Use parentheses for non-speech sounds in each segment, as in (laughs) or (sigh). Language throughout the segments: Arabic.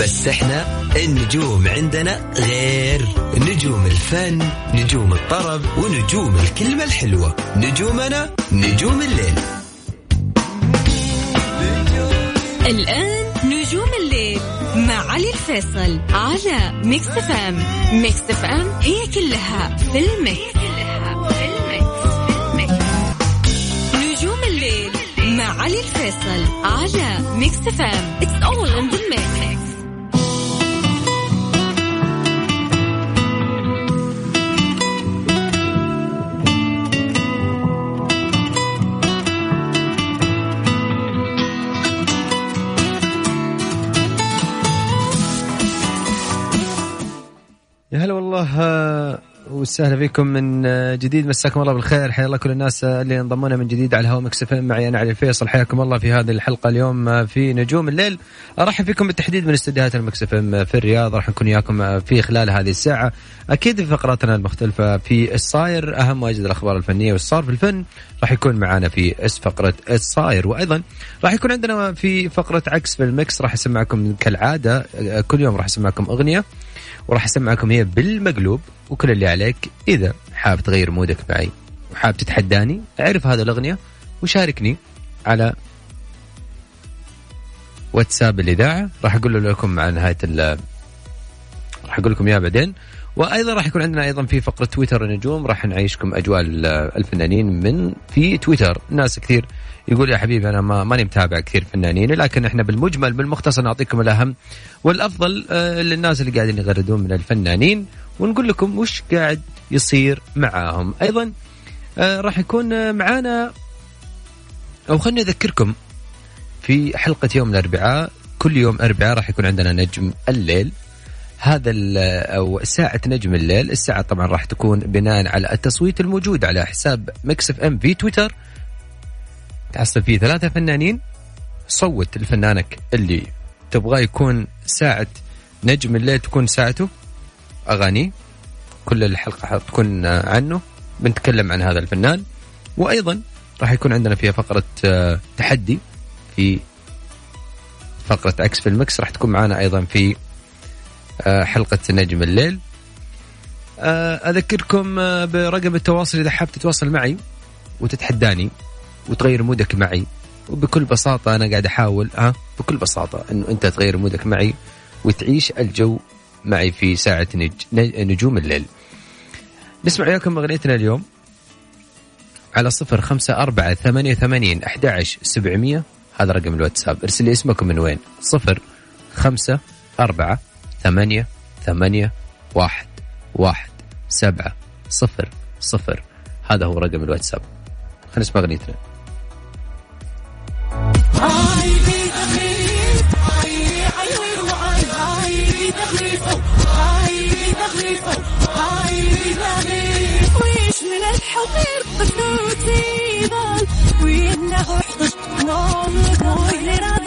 بس إحنا النجوم عندنا غير. نجوم الفن نجوم الطرب ونجوم الكلمة الحلوة. نجومنا نجوم الليل. الآن نجوم الليل مع علي الفيصل على Mix FM Mix FM هي كلها في ال Mix. نجوم الليل مع علي الفيصل على ميكس فام it's all in the mix. وسهلا فيكم من آه، جديد. مساكم الله بالخير. حيا الله كل الناس آه، اللي انضمونا من جديد على هوا Mix FM. معي أنا علي الفيصل حياكم الله في هذه الحلقة اليوم آه، في نجوم الليل. ارحب فيكم بالتحديد من استديوهات ال Mix FM في الرياض. راح نكون وياكم آه، في خلال هذه الساعة. أكيد في فقراتنا المختلفة في الصاير اهم واجد الاخبار الفنية والصار في الفن راح يكون معنا في فقرة الصاير. وأيضا راح يكون عندنا في فقرة عكس في ال Mix راح اسمعكم كالعادة آه، كل يوم راح اسمعكم أغنية. وراح أسمعكم هي بالمقلوب وكل اللي عليك إذا حاب تغير مودك معي. وحاب تتحداني اعرف هذه الأغنية وشاركني على واتساب الإذاعة. راح أقول لكم مع نهاية راح أقول لكم إياها بعدين. وأيضا راح يكون عندنا أيضا في فقرة تويتر النجوم راح نعيشكم أجواء ال- الفنانين من في تويتر. ناس كثير يقول يا حبيبي أنا ما ماني متابع كثير فنانين لكن إحنا بالمجمل بالمختصر نعطيكم الأهم والأفضل آه، للناس اللي قاعدين يغردون من الفنانين ونقول لكم وش قاعد يصير معاهم. أيضا آه، راح يكون معانا أو خليني أذكركم في حلقة يوم الأربعاء كل يوم أربعاء راح يكون عندنا نجم الليل. هذا أو ساعة نجم الليل، الساعة طبعا راح تكون بناء على التصويت الموجود على حساب Mix FM في تويتر. تحصل فيه ثلاثة فنانين. صوت لفنانك اللي تبغاه يكون ساعة نجم الليل تكون ساعته. اغانيه كل الحلقة حتكون عنه. بنتكلم عن هذا الفنان. وأيضا راح يكون عندنا فيها فقرة آه، تحدي. في فقرة عكس في المكس راح تكون معنا أيضا في حلقة نجم الليل. آه، أذكركم آه، برقم التواصل إذا حاب تتواصل معي وتتحداني وتغير مودك معي. وبكل بساطة أنا قاعد أحاول ها بكل بساطة أنه أنت تغير مودك معي وتعيش الجو معي في ساعة نج... نج- نجوم الليل. نسمع وياكم أغنيتنا اليوم على صفر خمسة أربعة ثمانية ثمانين أحد سبعمية. هذا رقم الواتساب. ارسل لي اسمكم من وين؟ صفر خمسة أربعة ثمانية ثمانية واحد واحد سبعة صفر صفر. هذا هو رقم الواتساب. خلينا نسمع أغنيتنا. ويش من الحضير وحدش نوم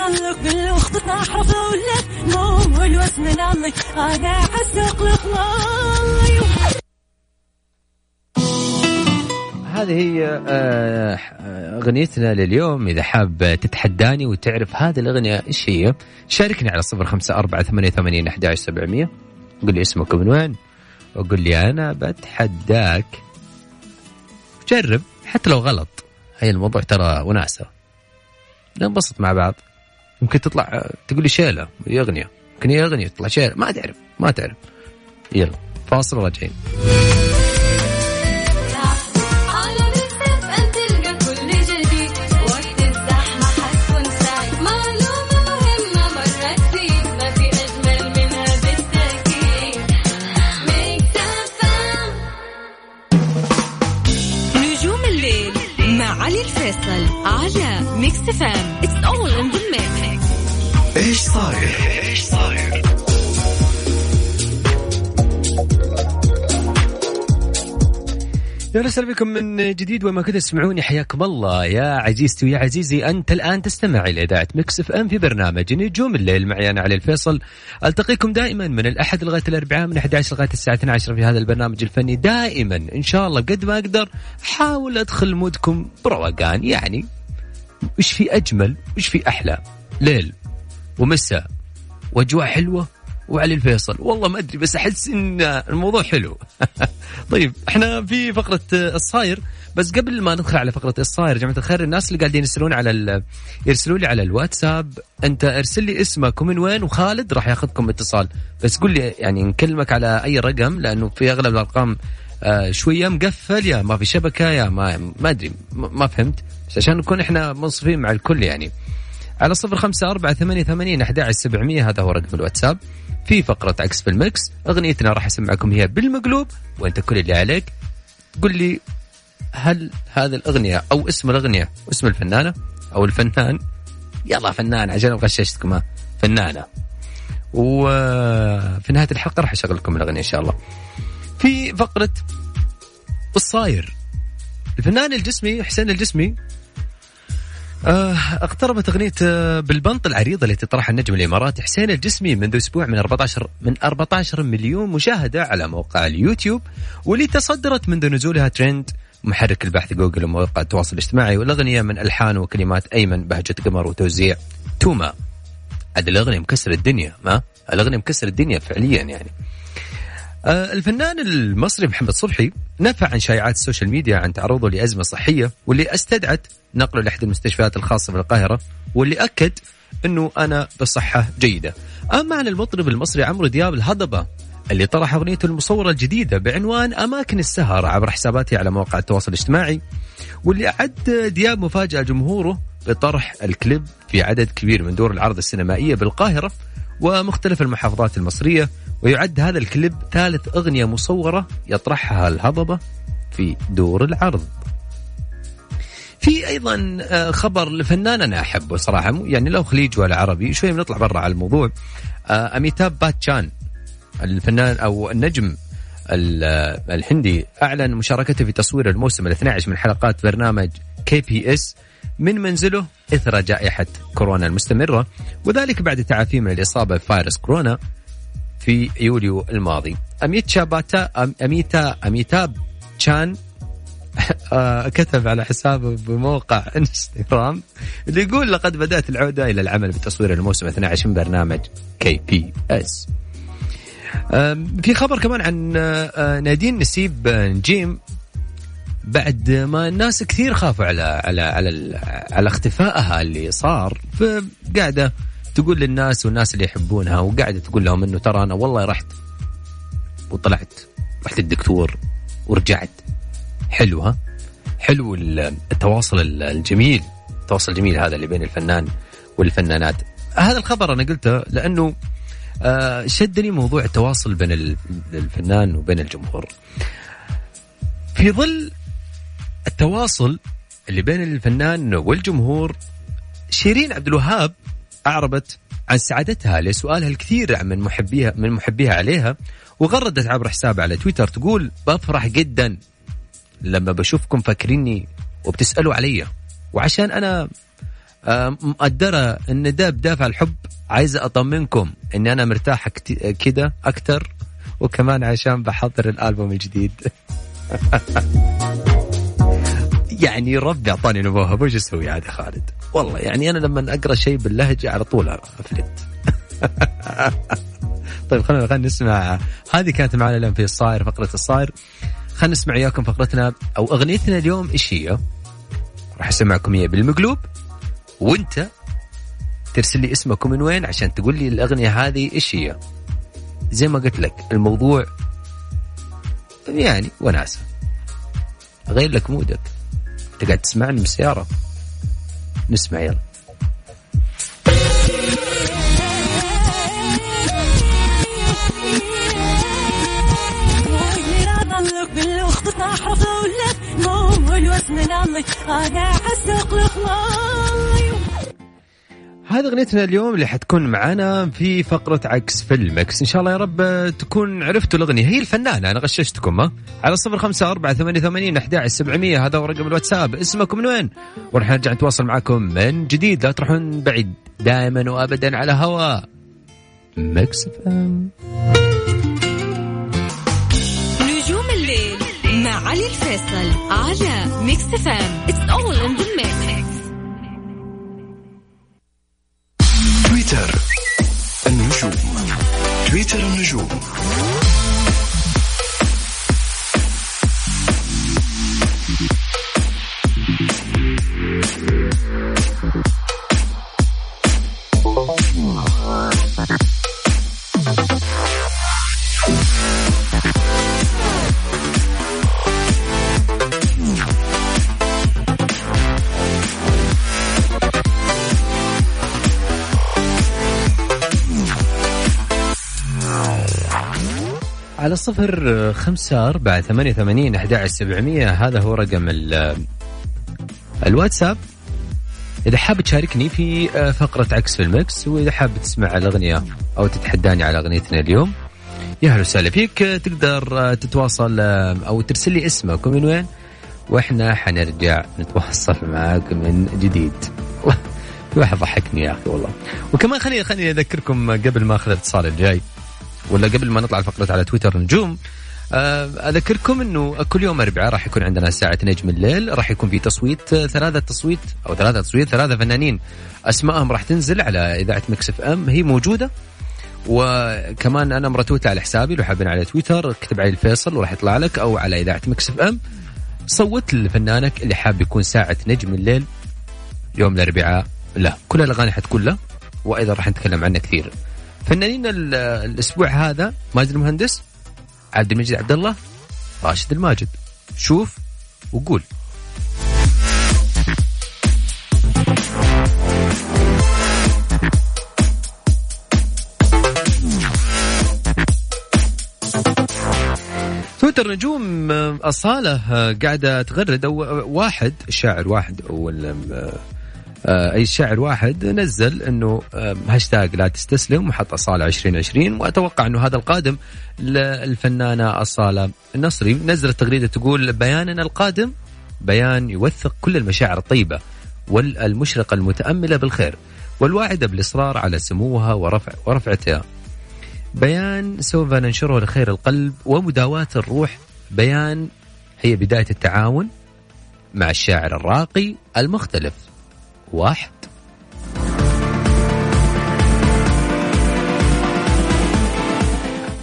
ضلك بالوقت تحرف لك نوم والوسم نامك أنا عسق الخلاي هذه هي آه، أغنيتنا لليوم. إذا حاب تتحداني وتعرف هذه الأغنية إيش هي؟ شاركني على صفر خمسة أربعة ثمانية ثمانين أحد عشر سبعمية. قل لي اسمك من وين وقل لي أنا بتحداك. جرب حتى لو غلط. هي الموضوع ترى وناسة. ننبسط مع بعض. يمكن تطلع تقول لي شيلة هي أغنية. يمكن هي أغنية تطلع شيلة. ما تعرف ما تعرف يلا فاصل وراجعين. وسهلا بكم من جديد وما كنت تسمعوني حياكم الله. يا عزيزتي ويا عزيزي أنت الآن تستمع إلى اذاعه Mix FM في برنامج نجوم الليل. معي أنا علي الفيصل. ألتقيكم دائما من الأحد لغاية الأربعاء من 11 لغاية الساعة 12 في هذا البرنامج الفني. دائما إن شاء الله قد ما أقدر احاول أدخل mood كم بروقان. يعني وش في أجمل وش في أحلى؟ ليل ومساء وأجواء حلوة وعلي الفيصل. والله ما أدري بس أحس إن الموضوع حلو. (laughs) طيب إحنا في فقرة الصاير. بس قبل ما ندخل على فقرة الصاير جماعة الخير الناس اللي قاعدين يرسلون على. يرسلوا لي على الواتساب أنت ارسل لي اسمك ومن وين وخالد راح ياخذكم اتصال. بس قول لي يعني نكلمك على أي رقم لأنه في أغلب الأرقام آه شوية مقفل يا ما في شبكة يا ما ما أدري ما ما فهمت. بس عشان نكون إحنا منصفين مع الكل يعني. على صفر خمسة أربعة ثمانية ثمانين أحد سبعمية هذا هو رقم الواتساب. في فقرة عكس في المكس. أغنيتنا راح أسمعكم هي بالمقلوب. وأنت كل اللي عليك. قل لي هل هذه الأغنية أو اسم الأغنية واسم الفنانة أو الفنان. يلا فنان عشان غششتكم فنانة. وفي نهاية الحلقة راح أشغل لكم الأغنية إن شاء الله. في فقرة الصاير. الفنان الجسمي حسين الجسمي اقتربت أغنية آه، بالبنط العريضة التي طرحها النجم الإماراتي حسين الجسمي منذ أسبوع من 14 من 14 مليون مشاهدة على موقع اليوتيوب واللي تصدرت منذ نزولها ترند محرك البحث جوجل ومواقع التواصل الاجتماعي والأغنية من ألحان وكلمات أيمن بهجة قمر وتوزيع توما. عاد الأغنية مكسر الدنيا ما؟ الأغنية مكسر الدنيا فعليا يعني. آه، الفنان المصري محمد صبحي نفى عن شائعات ال social media عن تعرضه لأزمة صحية واللي أستدعت نقله لأحد المستشفيات الخاصة بالقاهرة واللي أكد أنه أنا بصحة جيدة. أما عن المطرب المصري عمرو دياب الهضبة اللي طرح أغنيته المصورة الجديدة بعنوان أماكن السهر عبر حساباته على مواقع التواصل الاجتماعي واللي أعد دياب مفاجأة جمهوره بطرح الكليب في عدد كبير من دور العرض السينمائية بالقاهرة ومختلف المحافظات المصرية ويعد هذا الكليب ثالث أغنية مصورة يطرحها الهضبة في دور العرض. في أيضا آه، خبر لفنان أنا أحبه صراحة يعني لو خليج ولا عربي شوي بنطلع برا على الموضوع. آه، أميتاب باتشان الفنان أو النجم ال- آه، الهندي أعلن مشاركته في تصوير الموسم ال 12 من حلقات برنامج KBC من منزله إثر جائحة كورونا المستمرة وذلك بعد تعافيه من الإصابة بفيروس كورونا. في يوليو الماضي. اميتشا باتا أم- أميتا أميتاب تشان (laughs) آه، كتب على حسابه بموقع انستغرام اللي يقول لقد بدأت العودة إلى العمل بتصوير الموسم 12 من برنامج KBC في خبر كمان عن آه، آه، نادين نسيب نجيم بعد ما الناس كثير خافوا على على على على اختفائها اللي صار فقاعدة تقول للناس والناس اللي يحبونها وقاعدة تقول لهم إنه ترى أنا والله رحت وطلعت رحت الدكتور ورجعت. حلو ها؟ حلو ال- التواصل ال- الجميل التواصل الجميل هذا اللي بين الفنان والفنانات. هذا الخبر أنا قلته لأنه آه، شدني موضوع التواصل بين ال- الفنان وبين الجمهور. في ظل التواصل اللي بين الفنان والجمهور شيرين عبد الوهاب اعربت عن سعادتها لسؤالها الكثير من محبيها من محبيها عليها وغردت عبر حسابها على تويتر تقول بفرح جدا لما بشوفكم فاكريني وبتسألوا علي. وعشان أنا آه، مقدرة إن ده بدافع الحب عايزه أطمنكم اني أنا مرتاحه كت- كده أكتر وكمان عشان بحضر الألبوم الجديد. (laughs) يعني ربي اعطاني نبوة وش أسوي عاد يا خالد؟ والله يعني أنا لما أقرأ شيء باللهجة على طول أفلت. (laughs) طيب خلينا خلينا نسمع. هذه كانت معنا اليوم في الصاير فقرة الصاير. خلينا نسمع إياكم فقرتنا أو أغنيتنا اليوم إيش هي؟ راح أسمعكم إياها بالمقلوب. وأنت ترسل لي اسمك ومن وين عشان تقول لي الأغنية هذه إيش هي؟ زي ما قلت لك الموضوع يعني وناسة. غير لك مودك. انت قاعد تسمعني من السياره نسمع يلا. أنا عسق الخلاي هذه أغنيتنا اليوم اللي حتكون معنا في فقرة عكس في المكس. إن شاء الله يا رب تكون عرفتوا الأغنية. هي الفنانة أنا غششتكم ها؟ على صفر خمسة أربعة ثمانية وثمانين أحد سبعمية. هذا هو رقم الواتساب. اسمكم من وين؟ ورح نرجع نتواصل معكم من جديد. لا تروحون بعيد. دائما وابدا على هوا. Mix FM. نجوم الليل مع علي الفيصل على Mix FM it's all in the Mix تويتر النجوم. تويتر النجوم. على صفر خمسة أربعة ثمانية ثمانين أحد سبعمية. هذا هو رقم ال- الواتساب. إذا حاب تشاركني في آه، فقرة عكس في المكس وإذا حاب تسمع الأغنية أو تتحداني على أغنيتنا اليوم يا هلا وسهلا فيك. آه، تقدر آه، تتواصل آه، أو ترسل لي اسمك ومن وين وإحنا حنرجع نتواصل معاك من جديد. (laughs) واحد ضحكني يا أخي والله. وكمان خليني خليني أذكركم قبل ما أخذ الاتصال الجاي. ولا قبل ما نطلع الفقرة على تويتر نجوم آه، أذكركم إنه كل يوم أربعاء راح يكون عندنا ساعة نجم الليل راح يكون في تصويت آه، ثلاثة تصويت أو ثلاثة تصويت ثلاثة فنانين أسمائهم راح تنزل على إذاعة Mix FM هي موجودة. وكمان أنا مرتوتة على حسابي لو حابين على تويتر اكتب علي الفيصل وراح يطلع لك أو على إذاعة Mix FM. صوت لفنانك اللي حاب يكون ساعة نجم الليل يوم الأربعاء. لا كل الأغاني حتكون له وأيضا راح نتكلم عنه كثير. فنانين ال- الأسبوع هذا ماجد المهندس عبد المجيد عبد الله راشد الماجد. شوف وقول. تويتر نجوم آه، أصالة آه، قاعدة تغرد آه، واحد شاعر واحد آه، أي شاعر واحد نزل إنه آه، هاشتاج لا تستسلم وحط أصالة 2020 وأتوقع إنه هذا القادم للفنانة أصالة النصري نزلت تغريدة تقول بياننا القادم بيان يوثق كل المشاعر الطيبة والمشرقة المتأملة بالخير والواعدة بالإصرار على سموها ورفع ورفعتها. بيان سوف ننشره لخير القلب ومداواة الروح. بيان هي بداية التعاون مع الشاعر الراقي المختلف. واحد.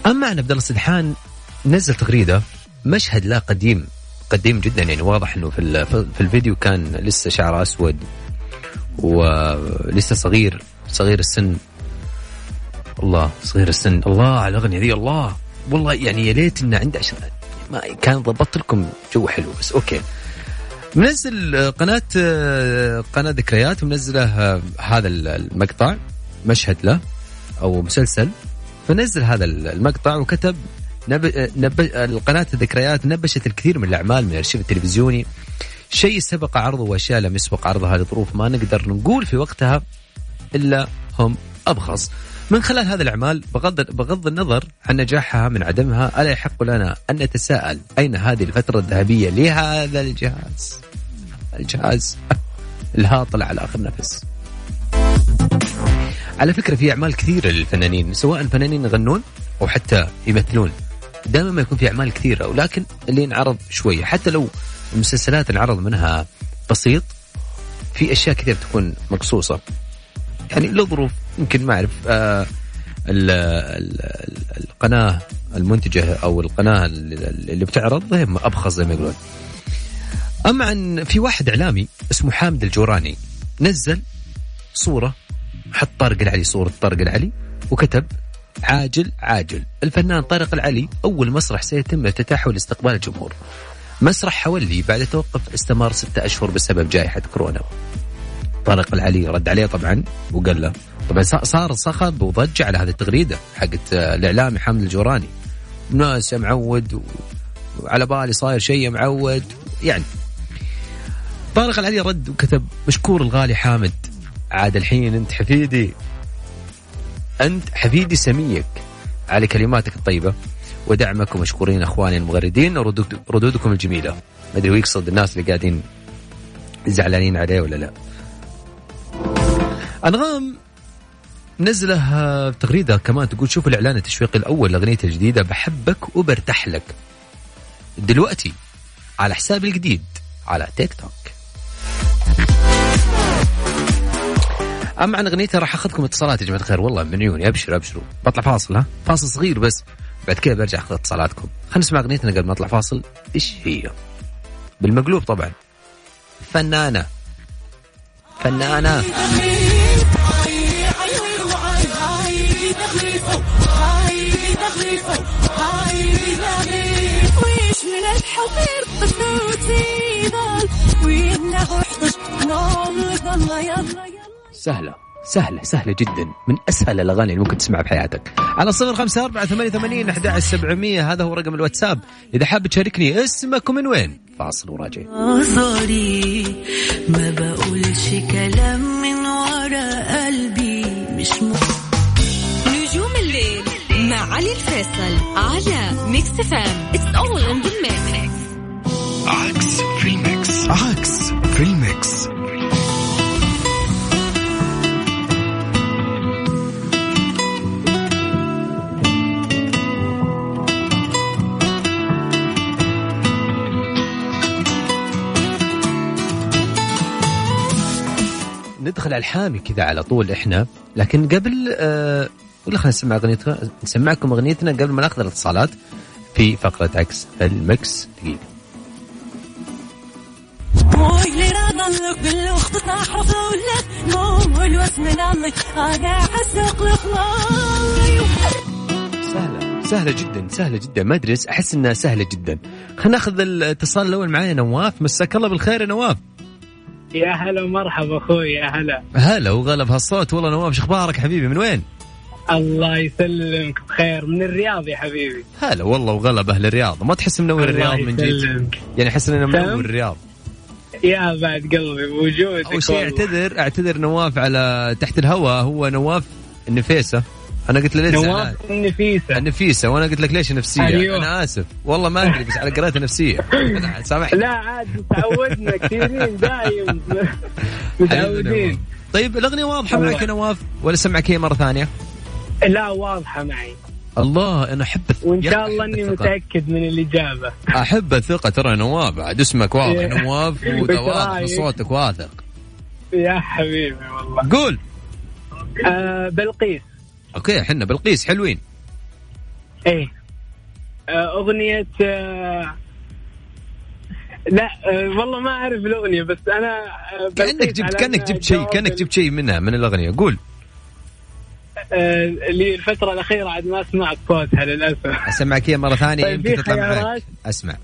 أما عن عبد الله السدحان نزل تغريدة مشهد لا قديم قديم جدا يعني واضح إنه في في الفيديو كان لسه شعره أسود ولسه صغير صغير السن. الله صغير السن. الله على الأغنية ذي الله. والله يعني يا ليت إنه عنده عشان ما كان ضبطت لكم جو حلو بس أوكي. منزل آه، قناة آه، قناة ذكريات ومنزله آه، هذا المقطع مشهد له أو مسلسل فنزل هذا المقطع وكتب نب... نب... القناة الذكريات نبشت الكثير من الأعمال من الأرشيف التلفزيوني. شيء سبق عرضه وأشياء لم يسبق عرضها لظروف ما نقدر نقول في وقتها إلا هم أبخص. من خلال هذه الأعمال بغض, بغض النظر عن نجاحها من عدمها ألا يحق لنا أن نتساءل أين هذه الفترة الذهبية لهذا الجهاز؟ الجهاز (laughs) الهاطل على آخر نفس. على فكرة في أعمال كثيرة للفنانين سواء فنانين يغنون أو حتى يمثلون. دائما ما يكون في أعمال كثيرة ولكن اللي ينعرض شوية. حتى لو المسلسلات انعرض منها بسيط في أشياء كثير تكون مقصوصة. يعني لظروف يمكن ما أعرف آه ال- ال- ال- القناة المنتجة أو القناة اللي بتعرض هم أبخص زي ما يقولون. أما عن في واحد إعلامي اسمه حامد الجوراني نزل صورة حط طارق العلي صورة طارق العلي وكتب عاجل عاجل. الفنان طارق العلي أول مسرح سيتم افتتاحه لاستقبال الجمهور. مسرح حولي بعد توقف استمر ستة أشهر بسبب جائحة كورونا. طارق العلي رد عليه طبعا وقال له طبعا صا- صار صخب وضجة على هذه التغريدة حقت آه، الإعلامي حامد الجوراني. ناس يا معود وعلى بالي صاير شيء يا معود. يعني طارق العلي رد وكتب مشكور الغالي حامد عاد الحين أنت حفيدي أنت حفيدي سميك على كلماتك الطيبة ودعمك ومشكورين أخواني المغردين وردود ردودكم الجميلة. ما أدري ويقصد الناس اللي قاعدين زعلانين عليه ولا لا. أنغام نزله آه، تغريدة كمان تقول شوف الإعلان التشويقي الأول لاغنيته الجديده بحبك وبرتاح لك. دلوقتي على حسابي الجديد على تيك توك. اما عن أغنيتها راح أخذكم اتصالات يا جماعة الخير. والله من عيوني ابشر ابشروا بطلع فاصل ها؟ فاصل صغير بس. بعد كذا برجع أخذ اتصالاتكم. خلينا نسمع أغنيتنا قبل ما أطلع فاصل. إيش هي؟ بالمقلوب طبعا. فنانة. فنانة. يلا سهلة سهلة سهلة جدا. من أسهل الأغاني اللي ممكن تسمعها بحياتك. على صفر خمسة أربعة ثمانية ثمانين أحد سبعمية. هذا هو رقم الواتساب. إذا حاب تشاركني اسمك ومن وين؟ فاصل وراجع. نظري ما بقولش كلام من ورا قلبي. مش م... نجوم الليل مع علي الفيصل على Mix FM عكس في ال Mix. عكس في ال Mix. ندخل على الحامي كذا على طول إحنا. لكن قبل آه ولا خلينا نسمع أغنيتنا نسمعكم أغنيتنا قبل ما نأخذ الاتصالات. في فقرة عكس المكس دقيقة. واللي راضى لك بالوقت تحرف لك نوم والوسم من عمك أنا حسوق الخلاص سهلة سهلة جدا سهلة جدا. ما أدري أحس إنها سهلة جدا. خلينا ناخذ الاتصال الأول معايا نواف. مساك الله بالخير يا نواف. يا هلا ومرحبا أخوي يا هلا. هلا وغلب هالصوت. والله نواف شخبارك حبيبي؟ من وين؟ الله يسلمك بخير. من الرياض يا حبيبي. هلا والله وغلب أهل الرياض. ما تحس منور الرياض من جد. يعني أحس اننا منور؟ الرياض. يا بعد قلبي بوجودك أول شيء. أعتذر أعتذر نواف على تحت الهواء. هو نواف النفيسة. أنا قلت له ليش؟ نواف النفيسة. النفيسة. وأنا قلت لك ليش نفسية؟ أيوه. أنا آسف. والله ما أدري بس على قريتها نفسية. (laughs) سامحني. لا عاد تعودنا كثيرين دايم. (laughs) متعودين. طيب الأغنية واضحة معك يا نواف ولا سمعك هي مرة ثانية؟ لا واضحة معي. الله أنا أحب الث- وإن شاء الله إني الثقة. متأكد من الإجابة. أحب الثقة ترى نواف بعد اسمك واضح إيه. نواف (laughs) وواضح؟ صوتك واثق. يا حبيبي والله. قول. آه بلقيس. أوكي إحنا بلقيس حلوين. إيه. آه أغنية آه لا آه والله ما أعرف الأغنية بس أنا آه كأنك جبت كأنك جبت شيء كأنك جبت شيء منها من الأغنية. قول. آه، اللي الفترة الأخيرة عاد ما سمعت صوتها للأسف. أسمعك هي مرة ثانية طيب، يمكن تطلع معك؟ أسمع.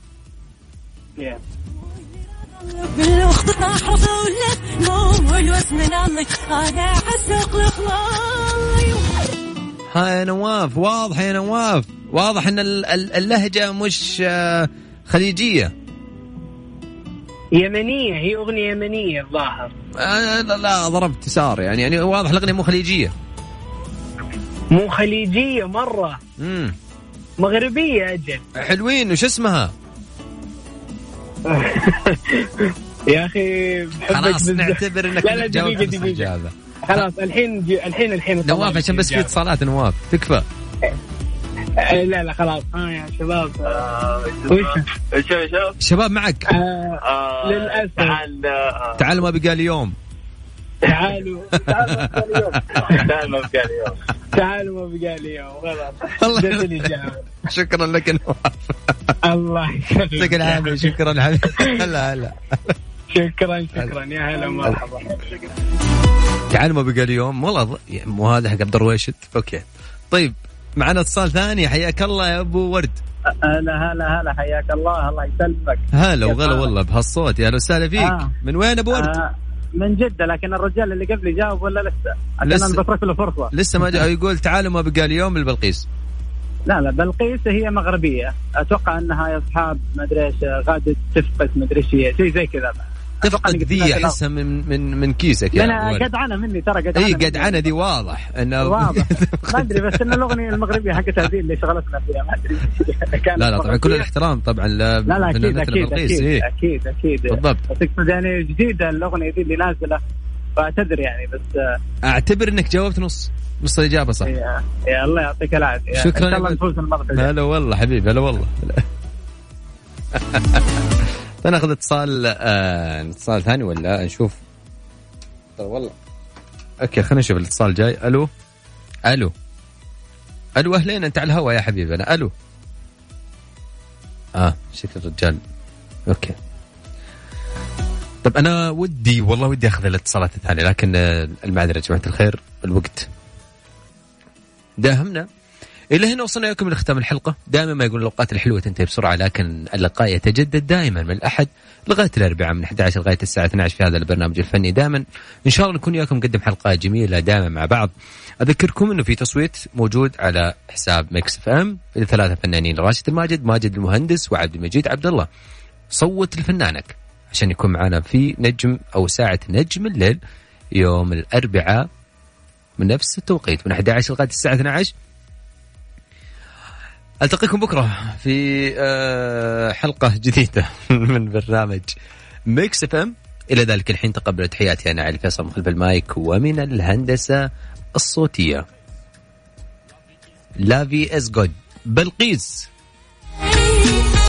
ها يا نواف واضح يا نواف. واضح إن ال- ال- اللهجة مش آه، خليجية. يمنية هي أغنية يمنية الظاهر. آه، لا, لا ضربت يسار يعني. يعني واضح الأغنية مو خليجية. مو خليجية مرة. امم مغربية أجل. حلوين وش اسمها؟ (laughs) يا أخي بحبك خلاص. نعتبر إنك لا لا دقيقة الإجابة. خلاص الحين جي الحين الحين. نواف عشان بس في. اتصالات نواف. تكفى. آه، لا لا خلاص. ها يا شباب. وش؟ شوف شوف شباب؟ معك. آه للأسف. تعال آه، تعال ما بقى اليوم. تعالوا. تعالوا اليوم. تعال ما بقى اليوم. تعالوا ما بقى لي يوم خلاص شكرا لك نواف. الله يسلمك يعطيك العافية. شكرا. حبيبي هلا هلا. شكرا شكرا. يا هلا مرحبا تعال ما بقى اليوم. والله ض- يعني مو هذا حق عبد الرويشد أوكي. طيب معنا اتصال ثاني. حياك الله يا أبو ورد. هلا هلا هلا. حياك الله. الله يسلمك. هلا وغلا؟ والله بهالصوت. يا أهلا وسهلا فيك. آه. من وين أبو ورد؟ آه، من جدة لكن الرجال اللي قبلي جاوب ولا لسه؟ عشان لسه. أنا بترك له فرصة لسه ما جاء يقول تعالوا ما بقى اليوم البلقيس لا لا بلقيس هي مغربية أتوقع أنها يا أصحاب ما أدري إيش غادة تفقس ما أدري إيش هي شيء زي كذا سمعت الأغ- احسها من من من كيسك لأن ولد. جدعنه مني ترى جدعنه إي مني. قدعنه دي واضح إنه واضح (laughs) ما أدري بس إن الأغنية المغربية حقتها ذي اللي شغلتنا فيها ما أدري (laughs) لا لا طبعا كل. الاحترام طبعا لا لا أكيد أكيد أكيد. أكيد أكيد بالضبط. بس اقصد يعني جديدة الأغنية ذي اللي نازلة فأعتذر يعني بس أعتبر إنك جاوبت نص نص الإجابة صح يا, يا الله يعطيك العافية شكراً إن شاء الله نفوز الجاية هلا والله حبيبي هلا والله (laughs) فناخذ اتصال آه اتصال ثاني ولا نشوف؟ طيب والله. أوكي خلينا نشوف الاتصال الجاي ألو؟ ألو. ألو أهلين أنت على الهواء يا حبيبي أنا ألو. آه شكل الرجال. أوكي. طب أنا ودي والله ودي أخذ الاتصالات الثانية لكن آه، المعذرة يا جماعة الخير الوقت. داهمنا؟ إلى هنا وصلنا لكم لختام الحلقة. دائما ما يقول الأوقات الحلوة تنتهي بسرعة لكن اللقاء يتجدد دائما من الأحد لغاية الأربعاء من 11 لغاية الساعة 12 في هذا البرنامج الفني. دائما إن شاء الله نكون وياكم نقدم حلقات جميلة دائما مع بعض. أذكركم إنه في تصويت موجود على حساب Mix FM لثلاثه فنانين راشد الماجد ماجد المهندس وعبد المجيد عبد الله صوت لفنانك عشان يكون معنا في نجم أو ساعة نجم الليل يوم الأربعاء من نفس التوقيت من 11 لغاية الساعة 12 ألتقيكم بكرة في آه، حلقة جديدة (laughs) من برنامج Mix FM إلى ذلك الحين تقبلوا تحياتي أنا علي فيصل من خلف المايك ومن الهندسة الصوتية. life is good بلقيس.